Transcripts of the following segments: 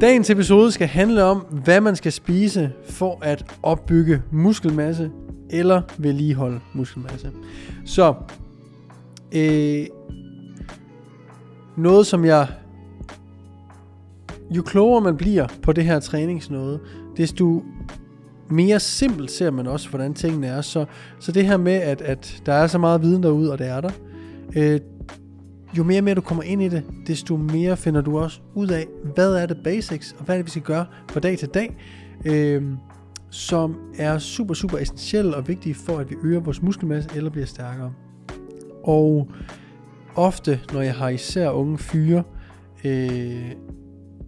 Dagens episode skal handle om, hvad man skal spise for at opbygge muskelmasse eller vedligeholde muskelmasse. Så, øh, noget som jeg, jo klogere man bliver på det her træningsnode, desto mere simpelt ser man også, hvordan tingene er. Så, så det her med, at, at der er så meget viden derude, og det er der, øh, jo mere og mere du kommer ind i det, desto mere finder du også ud af, hvad er det basics, og hvad er det, vi skal gøre fra dag til dag, øh, som er super, super essentielle og vigtige for, at vi øger vores muskelmasse eller bliver stærkere. Og ofte, når jeg har især unge fyre, øh,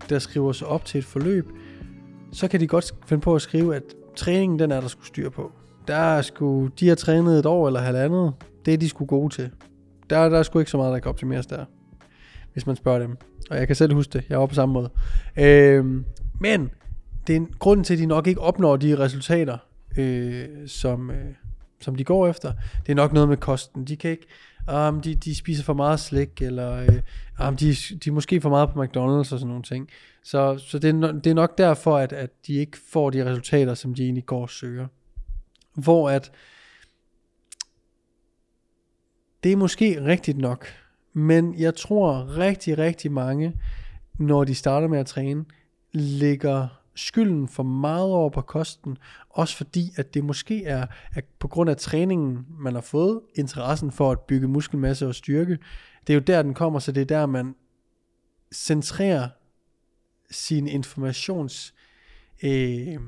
der skriver sig op til et forløb, så kan de godt finde på at skrive, at træningen, den er der skulle styr på. Der er sgu, de har trænet et år eller halvandet, det er de skulle gode til der, der er sgu ikke så meget, der kan optimeres der. Hvis man spørger dem. Og jeg kan selv huske det. Jeg var på samme måde. Øh, men det er en grund til, at de nok ikke opnår de resultater, øh, som, øh, som de går efter. Det er nok noget med kosten. De kan ikke... Um, de, de spiser for meget slik, eller øh, um, de, de er måske for meget på McDonald's og sådan nogle ting. Så, så det, er, det er nok derfor, at, at de ikke får de resultater, som de egentlig går og søger. Hvor at det er måske rigtigt nok, men jeg tror rigtig, rigtig mange, når de starter med at træne, ligger skylden for meget over på kosten, også fordi, at det måske er at på grund af træningen, man har fået, interessen for at bygge muskelmasse og styrke, det er jo der, den kommer, så det er der, man centrerer sin informations øh,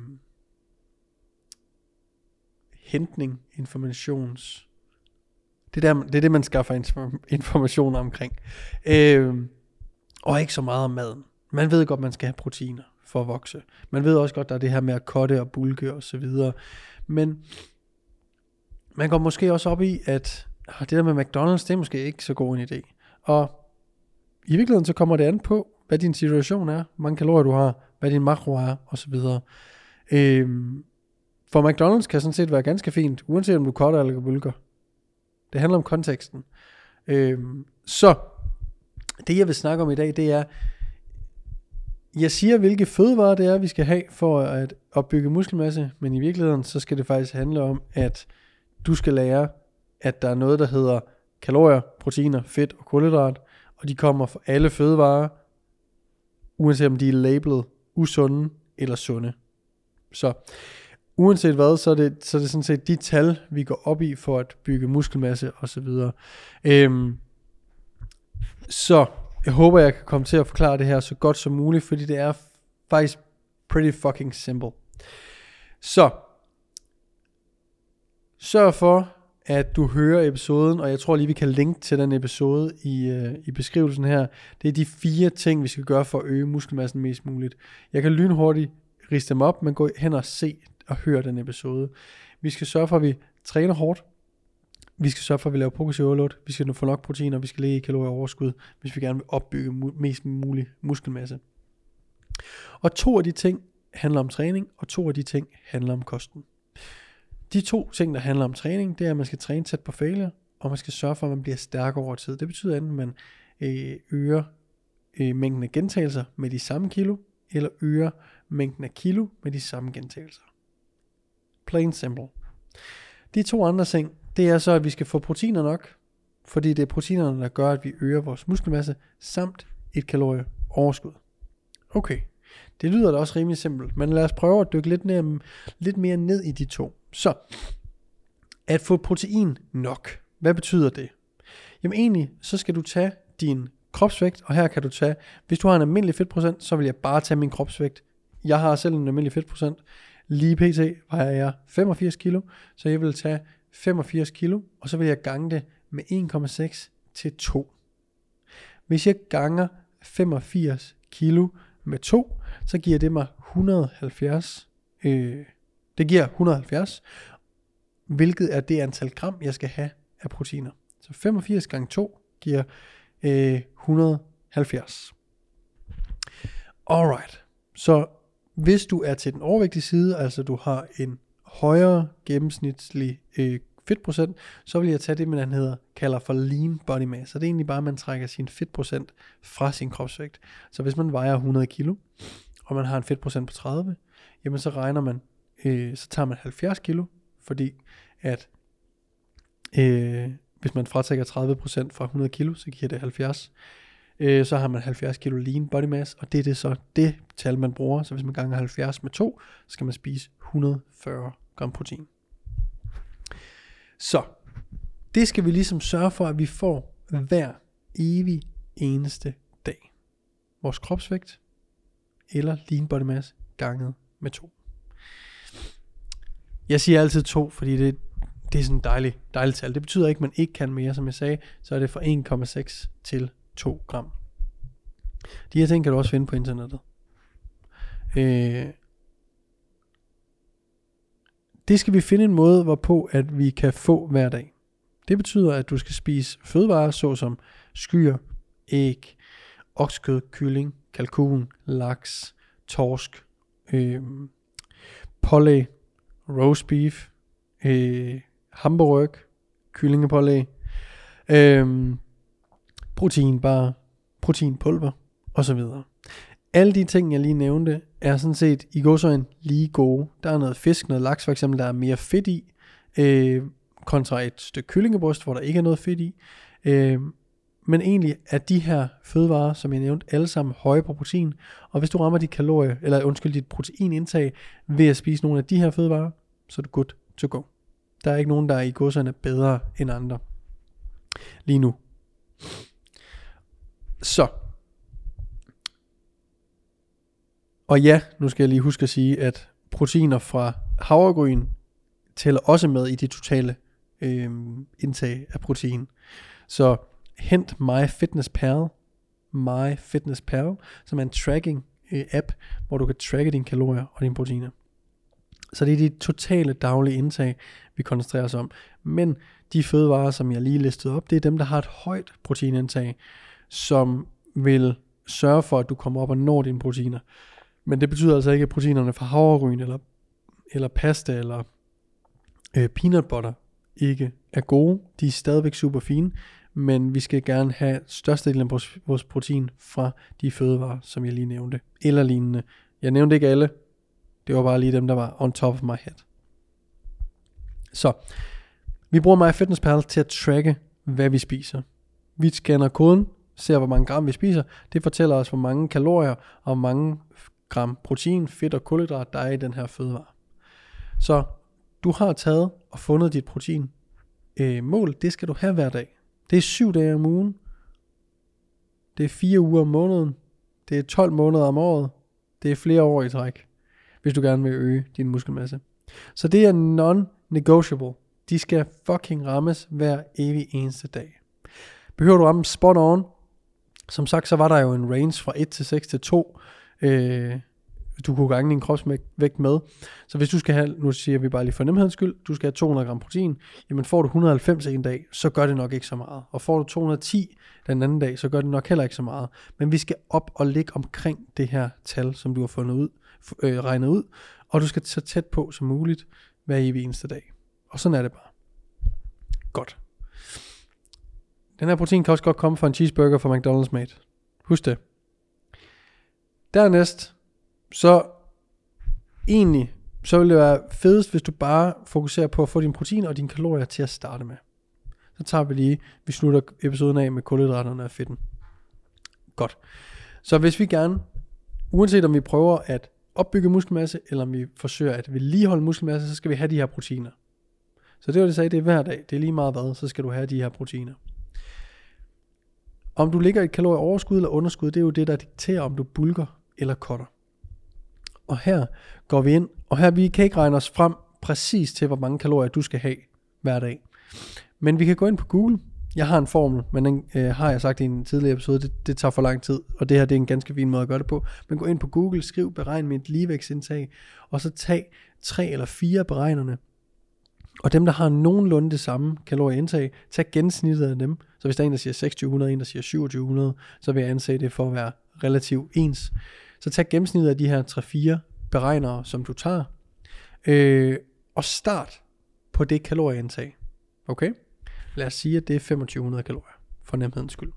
hentning, informations det der, det er det, man skaffer information omkring. Øh, og ikke så meget om maden. Man ved godt, man skal have proteiner for at vokse. Man ved også godt, der er det her med at kotte og bulke og så videre. Men man går måske også op i, at ah, det der med McDonald's, det er måske ikke så god en idé. Og i virkeligheden så kommer det an på, hvad din situation er, hvor mange kalorier du har, hvad din makro er, og så videre. Øhm, for McDonald's kan sådan set være ganske fint, uanset om du kotter eller bulker. Det handler om konteksten. Øhm, så, det jeg vil snakke om i dag, det er, jeg siger, hvilke fødevarer det er, vi skal have for at opbygge muskelmasse, men i virkeligheden, så skal det faktisk handle om, at du skal lære, at der er noget, der hedder kalorier, proteiner, fedt og kulhydrat, og de kommer fra alle fødevarer, uanset om de er labelet usunde eller sunde. Så uanset hvad, så er, det, så er det sådan set de tal, vi går op i for at bygge muskelmasse osv. Øhm, så jeg håber, jeg kan komme til at forklare det her så godt som muligt, fordi det er faktisk pretty fucking simple. Så, sørg for, at du hører episoden, og jeg tror lige, vi kan linke til den episode i, øh, i beskrivelsen her. Det er de fire ting, vi skal gøre for at øge muskelmassen mest muligt. Jeg kan lynhurtigt riste dem op, men gå hen og se at høre den episode. Vi skal sørge for, at vi træner hårdt. Vi skal sørge for, at vi laver progressiv overload. Vi skal få nok protein, og vi skal lægge i kalorier overskud, hvis vi gerne vil opbygge mu- mest mulig muskelmasse. Og to af de ting handler om træning, og to af de ting handler om kosten. De to ting, der handler om træning, det er, at man skal træne tæt på failure, og man skal sørge for, at man bliver stærkere over tid. Det betyder enten, at man øh, øger øh, mængden af gentagelser med de samme kilo, eller øger mængden af kilo med de samme gentagelser. Plain simple. De to andre ting, det er så, at vi skal få proteiner nok, fordi det er proteinerne, der gør, at vi øger vores muskelmasse, samt et kalorieoverskud. Okay, Det lyder da også rimelig simpelt, men lad os prøve at dykke lidt, ned, lidt mere ned i de to. Så, at få protein nok. Hvad betyder det? Jamen egentlig, så skal du tage din kropsvægt, og her kan du tage, hvis du har en almindelig fedtprocent, så vil jeg bare tage min kropsvægt. Jeg har selv en almindelig fedtprocent. Lige pt. vejer jeg 85 kilo, så jeg vil tage 85 kilo, og så vil jeg gange det med 1,6 til 2. Hvis jeg ganger 85 kilo med 2, så giver det mig 170. Øh, det giver 170, hvilket er det antal gram, jeg skal have af proteiner. Så 85 gange 2 giver øh, 170. Alright, så hvis du er til den overvægtige side, altså du har en højere gennemsnitlig øh, fedtprocent, så vil jeg tage det, man hedder, kalder for lean body mass. Så det er egentlig bare, at man trækker sin fedtprocent fra sin kropsvægt. Så hvis man vejer 100 kilo, og man har en fedtprocent på 30, jamen så regner man, øh, så tager man 70 kilo, fordi at øh, hvis man fratrækker 30% fra 100 kilo, så giver det 70. Øh, så har man 70 kilo lean body mass, og det er det så det tal, man bruger. Så hvis man ganger 70 med 2, så skal man spise 140 gram protein. Så, det skal vi ligesom sørge for, at vi får hver evig eneste dag. Vores kropsvægt eller lean body mass ganget med 2. Jeg siger altid 2, fordi det, det er sådan en dejlig, dejlig tal. Det betyder ikke, at man ikke kan mere, som jeg sagde. Så er det fra 1,6 til 2 gram. De her ting kan du også finde på internettet. Øh, det skal vi finde en måde, hvorpå at vi kan få hver dag. Det betyder, at du skal spise fødevarer såsom skyer, æg, oksekød, kylling, kalkun, laks, torsk, øh, pålæg, roast beef, øh, hamburg, kyllingepålæg, øh, proteinbar, proteinpulver osv. Alle de ting, jeg lige nævnte, er sådan set i går så en lige gode. Der er noget fisk, noget laks for eksempel, der er mere fedt i, øh, kontra et stykke kyllingebryst, hvor der ikke er noget fedt i. Øh, men egentlig er de her fødevarer, som jeg nævnte, alle sammen høje på protein. Og hvis du rammer dit kalorie, eller undskyld, dit proteinindtag ved at spise nogle af de her fødevarer, så er du good to go. Der er ikke nogen, der er i godserne bedre end andre. Lige nu. Så. Og ja, nu skal jeg lige huske at sige, at proteiner fra havregryn tæller også med i det totale øh, indtag af protein. Så hent MyFitnessPal, MyFitnessPal, som er en tracking øh, app, hvor du kan tracke dine kalorier og dine proteiner. Så det er det totale daglige indtag, vi koncentrerer os om. Men de fødevarer, som jeg lige listede op, det er dem, der har et højt proteinindtag, som vil sørge for, at du kommer op og når dine proteiner. Men det betyder altså ikke, at proteinerne fra havregryn eller, eller pasta eller øh, peanut butter ikke er gode. De er stadigvæk super fine, men vi skal gerne have størstedelen af vores protein fra de fødevarer, som jeg lige nævnte, eller lignende. Jeg nævnte ikke alle, det var bare lige dem, der var on top of my head. Så, vi bruger MyFitnessPal til at tracke, hvad vi spiser. Vi scanner koden, ser hvor mange gram vi spiser. Det fortæller os, hvor mange kalorier og hvor mange gram protein, fedt og kulhydrat, der er i den her fødevare. Så du har taget og fundet dit protein øh, mål, det skal du have hver dag. Det er syv dage om ugen. Det er fire uger om måneden. Det er 12 måneder om året. Det er flere år i træk, hvis du gerne vil øge din muskelmasse. Så det er non-negotiable. De skal fucking rammes hver evig eneste dag. Behøver du ramme spot on? Som sagt, så var der jo en range fra 1 til 6 til 2. Øh, du kunne gange din kropsvægt med. Så hvis du skal have, nu siger vi bare lige for nemhedens skyld, du skal have 200 gram protein, jamen får du 190 en dag, så gør det nok ikke så meget. Og får du 210 den anden dag, så gør det nok heller ikke så meget. Men vi skal op og ligge omkring det her tal, som du har fundet ud, øh, regnet ud, og du skal så tæt på som muligt hver evig eneste dag. Og sådan er det bare. Godt. Den her protein kan også godt komme fra en cheeseburger fra McDonald's, mate. Husk det. Dernæst, så egentlig, så vil det være fedest, hvis du bare fokuserer på at få din protein og dine kalorier til at starte med. Så tager vi lige, vi slutter episoden af med kulhydraterne og fedten. Godt. Så hvis vi gerne uanset om vi prøver at opbygge muskelmasse, eller om vi forsøger at vedligeholde muskelmasse, så skal vi have de her proteiner. Så det var det, jeg sagde, det er hver dag. Det er lige meget hvad, så skal du have de her proteiner. Om du ligger i et kalorieoverskud eller underskud, det er jo det, der dikterer, om du bulker eller cutter. Og her går vi ind, og her vi kan ikke regne os frem præcis til, hvor mange kalorier du skal have hver dag. Men vi kan gå ind på Google. Jeg har en formel, men den øh, har jeg sagt i en tidligere episode, det, det tager for lang tid, og det her det er en ganske fin måde at gøre det på. Men gå ind på Google, skriv beregn mit ligevægtsindtag, og så tag tre eller fire beregnerne, og dem, der har nogenlunde det samme kalorieindtag, tag gennemsnittet af dem. Så hvis der er en, der siger 2600, en, der siger 2700, så vil jeg anse det for at være relativt ens. Så tag gennemsnittet af de her 3-4 beregnere, som du tager, øh, og start på det kalorieindtag. Okay? Lad os sige, at det er 2500 kalorier, for nemhedens skyld.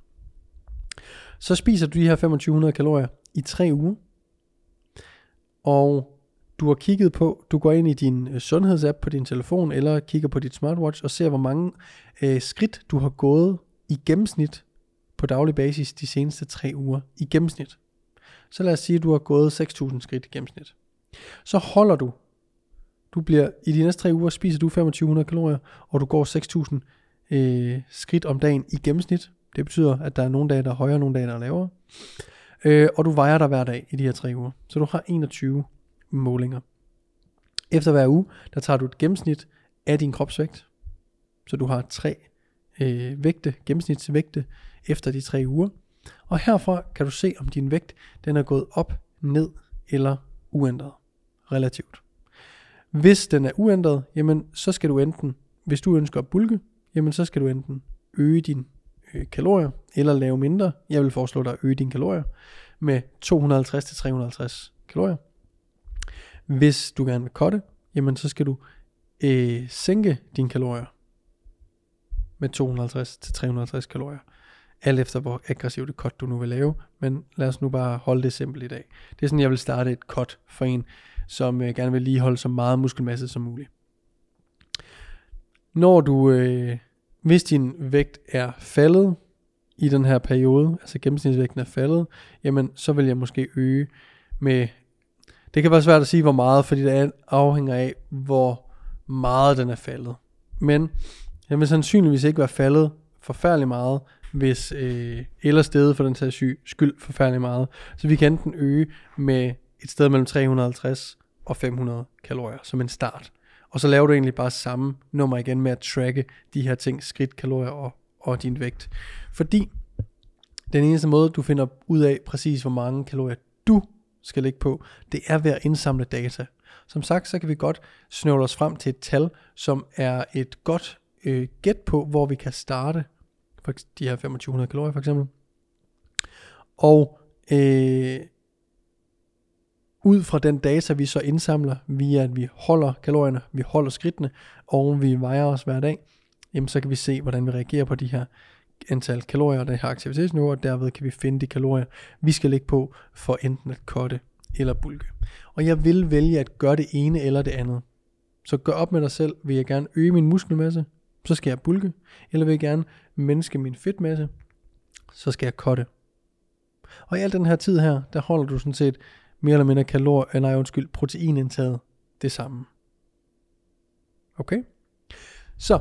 Så spiser du de her 2500 kalorier i 3 uger, og du har kigget på, du går ind i din øh, sundhedsapp på din telefon, eller kigger på dit smartwatch, og ser, hvor mange øh, skridt du har gået i gennemsnit på daglig basis de seneste 3 uger. I gennemsnit. Så lad os sige, at du har gået 6.000 skridt i gennemsnit. Så holder du. Du bliver, I de næste 3 uger spiser du 2500 kalorier, og du går 6.000 øh, skridt om dagen i gennemsnit. Det betyder, at der er nogle dage, der er højere, nogle dage, der er lavere. Øh, og du vejer dig hver dag i de her 3 uger. Så du har 21 målinger. Efter hver uge, der tager du et gennemsnit af din kropsvægt. Så du har tre øh, vægte, gennemsnitsvægte efter de tre uger. Og herfra kan du se, om din vægt den er gået op, ned eller uændret relativt. Hvis den er uændret, jamen så skal du enten, hvis du ønsker at bulke, jamen så skal du enten øge din øh, kalorier eller lave mindre. Jeg vil foreslå dig at øge dine kalorier med 250-350 kalorier. Hvis du gerne vil cutte, jamen så skal du øh, sænke dine kalorier med 250-350 kalorier. Alt efter hvor aggressivt et cut du nu vil lave. Men lad os nu bare holde det simpelt i dag. Det er sådan, jeg vil starte et cut for en, som øh, gerne vil lige holde så meget muskelmasse som muligt. Når du, øh, hvis din vægt er faldet i den her periode, altså gennemsnitsvægten er faldet, jamen så vil jeg måske øge med det kan være svært at sige, hvor meget, fordi det afhænger af, hvor meget den er faldet. Men den vil sandsynligvis ikke være faldet forfærdelig meget, hvis, øh, eller stedet for den tager skyld forfærdelig meget. Så vi kan enten øge med et sted mellem 350 og 500 kalorier som en start. Og så laver du egentlig bare samme nummer igen med at tracke de her ting, skridt, kalorier og, og din vægt. Fordi den eneste måde, du finder ud af præcis, hvor mange kalorier du skal ligge på, det er ved at indsamle data. Som sagt, så kan vi godt snøvle os frem til et tal, som er et godt øh, gæt på, hvor vi kan starte. For de her 2500 kalorier for eksempel. Og øh, ud fra den data, vi så indsamler, via at vi holder kalorierne, vi holder skridtene, og vi vejer os hver dag, jamen så kan vi se, hvordan vi reagerer på de her antal kalorier og det her aktivitetsniveau, og derved kan vi finde de kalorier, vi skal lægge på for enten at kotte eller bulke. Og jeg vil vælge at gøre det ene eller det andet. Så gør op med dig selv, vil jeg gerne øge min muskelmasse, så skal jeg bulke, eller vil jeg gerne mindske min fedtmasse, så skal jeg kotte. Og i al den her tid her, der holder du sådan set mere eller mindre kalor, øh, nej undskyld, proteinindtaget det samme. Okay? Så,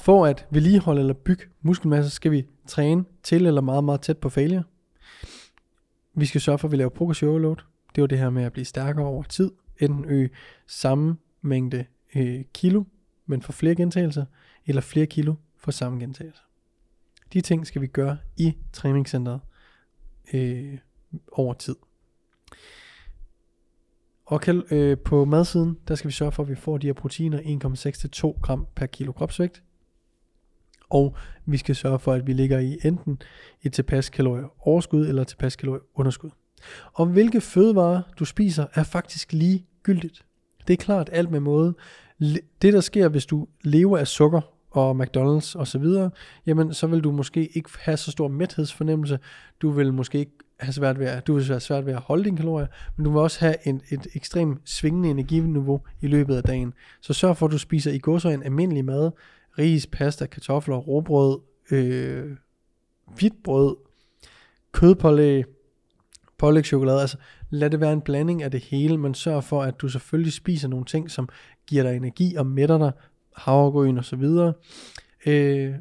for at vedligeholde eller bygge muskelmasse, skal vi træne til eller meget, meget tæt på failure. Vi skal sørge for, at vi laver progressive overload. Det var det her med at blive stærkere over tid. Enten øge samme mængde øh, kilo, men for flere gentagelser, eller flere kilo for samme gentagelser. De ting skal vi gøre i træningscenteret øh, over tid. Og kan, øh, på madsiden, der skal vi sørge for, at vi får de her proteiner 1,6-2 gram per kilo kropsvægt og vi skal sørge for, at vi ligger i enten et tilpas kalorier overskud eller tilpas kalorier underskud. Og hvilke fødevarer du spiser er faktisk ligegyldigt. Det er klart alt med måde. Det der sker, hvis du lever af sukker og McDonald's og så videre, jamen så vil du måske ikke have så stor mæthedsfornemmelse. Du vil måske ikke have svært ved at, du vil have svært ved at holde dine kalorier, men du vil også have en, et ekstremt svingende energiniveau i løbet af dagen. Så sørg for, at du spiser i godsøjen almindelig mad, ris, pasta, kartofler, råbrød, øh, hvidt brød, kødpålæg, pålæg chokolade. Altså, lad det være en blanding af det hele, men sørg for, at du selvfølgelig spiser nogle ting, som giver dig energi og mætter dig, havregryn og så videre. Øh,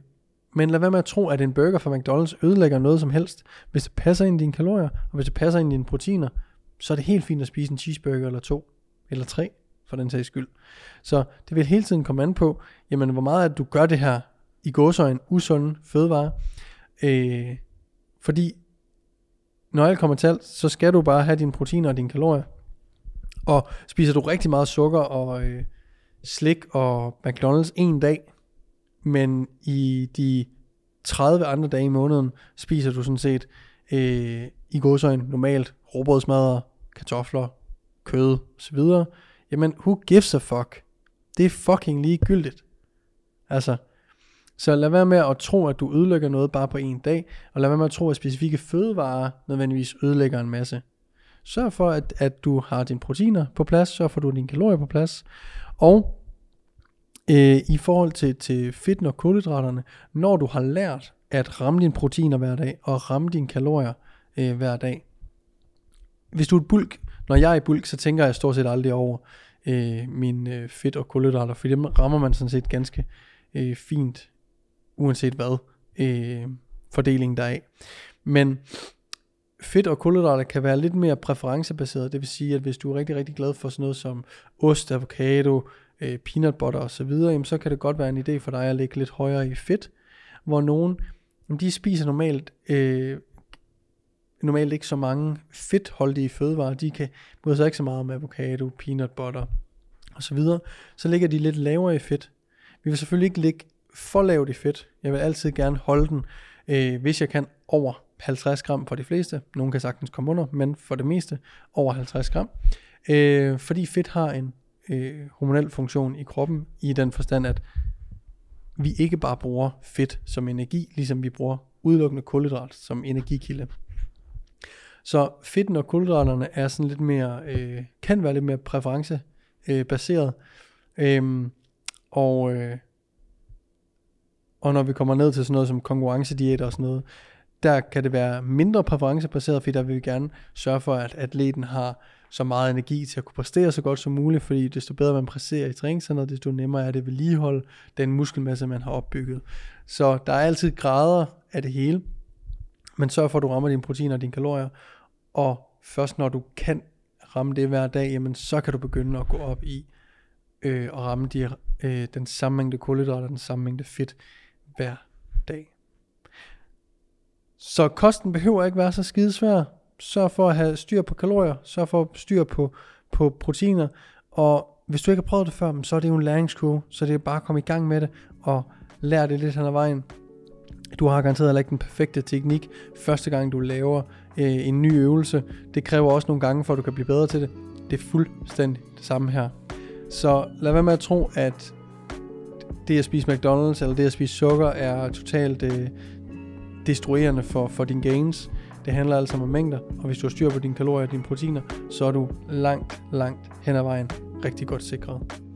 men lad være med at tro, at en burger fra McDonald's ødelægger noget som helst. Hvis det passer ind i dine kalorier, og hvis det passer ind i dine proteiner, så er det helt fint at spise en cheeseburger eller to, eller tre, for den sags skyld. Så det vil hele tiden komme an på, jamen hvor meget at du gør det her i gåsøjen usunde fødevare. Øh, fordi når alt kommer til alt, så skal du bare have dine proteiner og dine kalorier. Og spiser du rigtig meget sukker og øh, slik og McDonald's en dag, men i de 30 andre dage i måneden spiser du sådan set øh, i godsøjen normalt råbrødsmadder, kartofler, kød osv., jamen who gives a fuck? Det er fucking ligegyldigt. Altså, så lad være med at tro, at du ødelægger noget bare på en dag, og lad være med at tro, at specifikke fødevarer nødvendigvis ødelægger en masse. Sørg for, at, at du har dine proteiner på plads, sørg for, at du har dine kalorier på plads, og øh, i forhold til, til fedten og kulhydraterne, når du har lært at ramme dine proteiner hver dag, og ramme dine kalorier øh, hver dag. Hvis du er et bulk, når jeg er i bulk, så tænker jeg stort set aldrig over øh, min øh, fedt og kulhydrater, for dem rammer man sådan set ganske øh, fint, uanset hvad øh, fordelingen der er af. Men fedt og kulhydrater kan være lidt mere præferencebaseret, det vil sige, at hvis du er rigtig, rigtig glad for sådan noget som ost, avocado, øh, peanut butter osv., jamen, så kan det godt være en idé for dig at ligge lidt højere i fedt, hvor nogen, de spiser normalt øh, normalt ikke så mange fedtholdige fødevarer. De kan bryde sig ikke så meget om avocado, peanut butter og så videre. Så ligger de lidt lavere i fedt. Vi vil selvfølgelig ikke ligge for lavt i fedt. Jeg vil altid gerne holde den, øh, hvis jeg kan, over 50 gram for de fleste. Nogle kan sagtens komme under, men for det meste over 50 gram. Øh, fordi fedt har en øh, hormonel funktion i kroppen, i den forstand, at vi ikke bare bruger fedt som energi, ligesom vi bruger udelukkende kulhydrat som energikilde. Så fedten og kulhydraterne er sådan lidt mere, øh, kan være lidt mere præferencebaseret. øh, baseret. Øhm, og, øh, og når vi kommer ned til sådan noget som konkurrencediæt og sådan noget, der kan det være mindre præferencebaseret, fordi der vil vi gerne sørge for, at atleten har så meget energi til at kunne præstere så godt som muligt, fordi desto bedre man præsterer i træningscenteret, desto nemmere er det at vedligeholde den muskelmasse, man har opbygget. Så der er altid grader af det hele, men sørg for, at du rammer dine proteiner og dine kalorier, og først når du kan ramme det hver dag, jamen så kan du begynde at gå op i øh, og ramme de, øh, den samme mængde kulhydrater, den samme mængde fedt hver dag. Så kosten behøver ikke være så skidesvær. Sørg for at have styr på kalorier, sørg for at styr på, på proteiner, og hvis du ikke har prøvet det før, så er det jo en læringskurve, så det er bare at komme i gang med det, og lære det lidt hen ad vejen. Du har garanteret ikke den perfekte teknik første gang du laver øh, en ny øvelse. Det kræver også nogle gange, for at du kan blive bedre til det. Det er fuldstændig det samme her. Så lad være med at tro, at det at spise McDonald's eller det at spise sukker er totalt øh, destruerende for, for dine gains. Det handler altså om mængder, og hvis du har styr på dine kalorier og dine proteiner, så er du langt, langt hen ad vejen rigtig godt sikret.